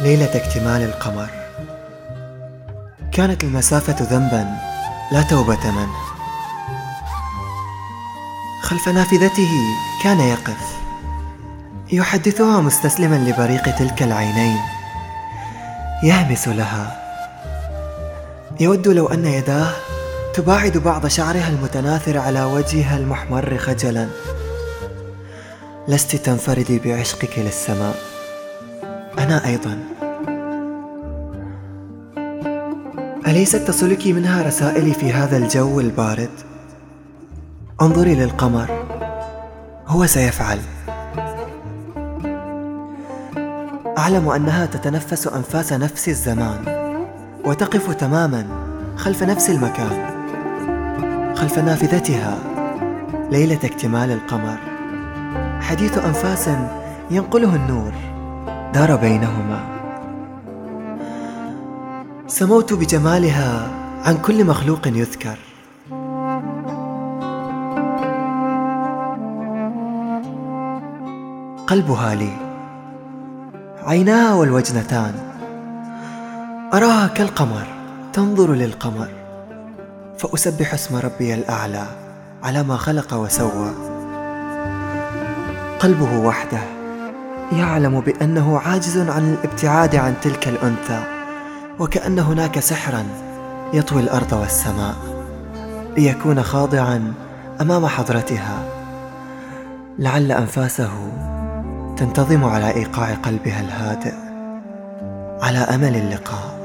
ليلة اكتمال القمر. كانت المسافة ذنبا لا توبة منه. خلف نافذته كان يقف. يحدثها مستسلما لبريق تلك العينين. يهمس لها. يود لو أن يداه تباعد بعض شعرها المتناثر على وجهها المحمر خجلا. لست تنفردي بعشقك للسماء. أنا أيضا. أليست تصلك منها رسائلي في هذا الجو البارد؟ انظري للقمر. هو سيفعل. أعلم أنها تتنفس أنفاس نفس الزمان وتقف تماما خلف نفس المكان خلف نافذتها ليلة اكتمال القمر. حديث أنفاس ينقله النور. دار بينهما. سموت بجمالها عن كل مخلوق يذكر. قلبها لي. عيناها والوجنتان. أراها كالقمر تنظر للقمر. فأسبح اسم ربي الأعلى على ما خلق وسوى. قلبه وحده. يعلم بأنه عاجز عن الابتعاد عن تلك الأنثى وكأن هناك سحرا يطوي الأرض والسماء ليكون خاضعا أمام حضرتها. لعل أنفاسه تنتظم على إيقاع قلبها الهادئ على أمل اللقاء.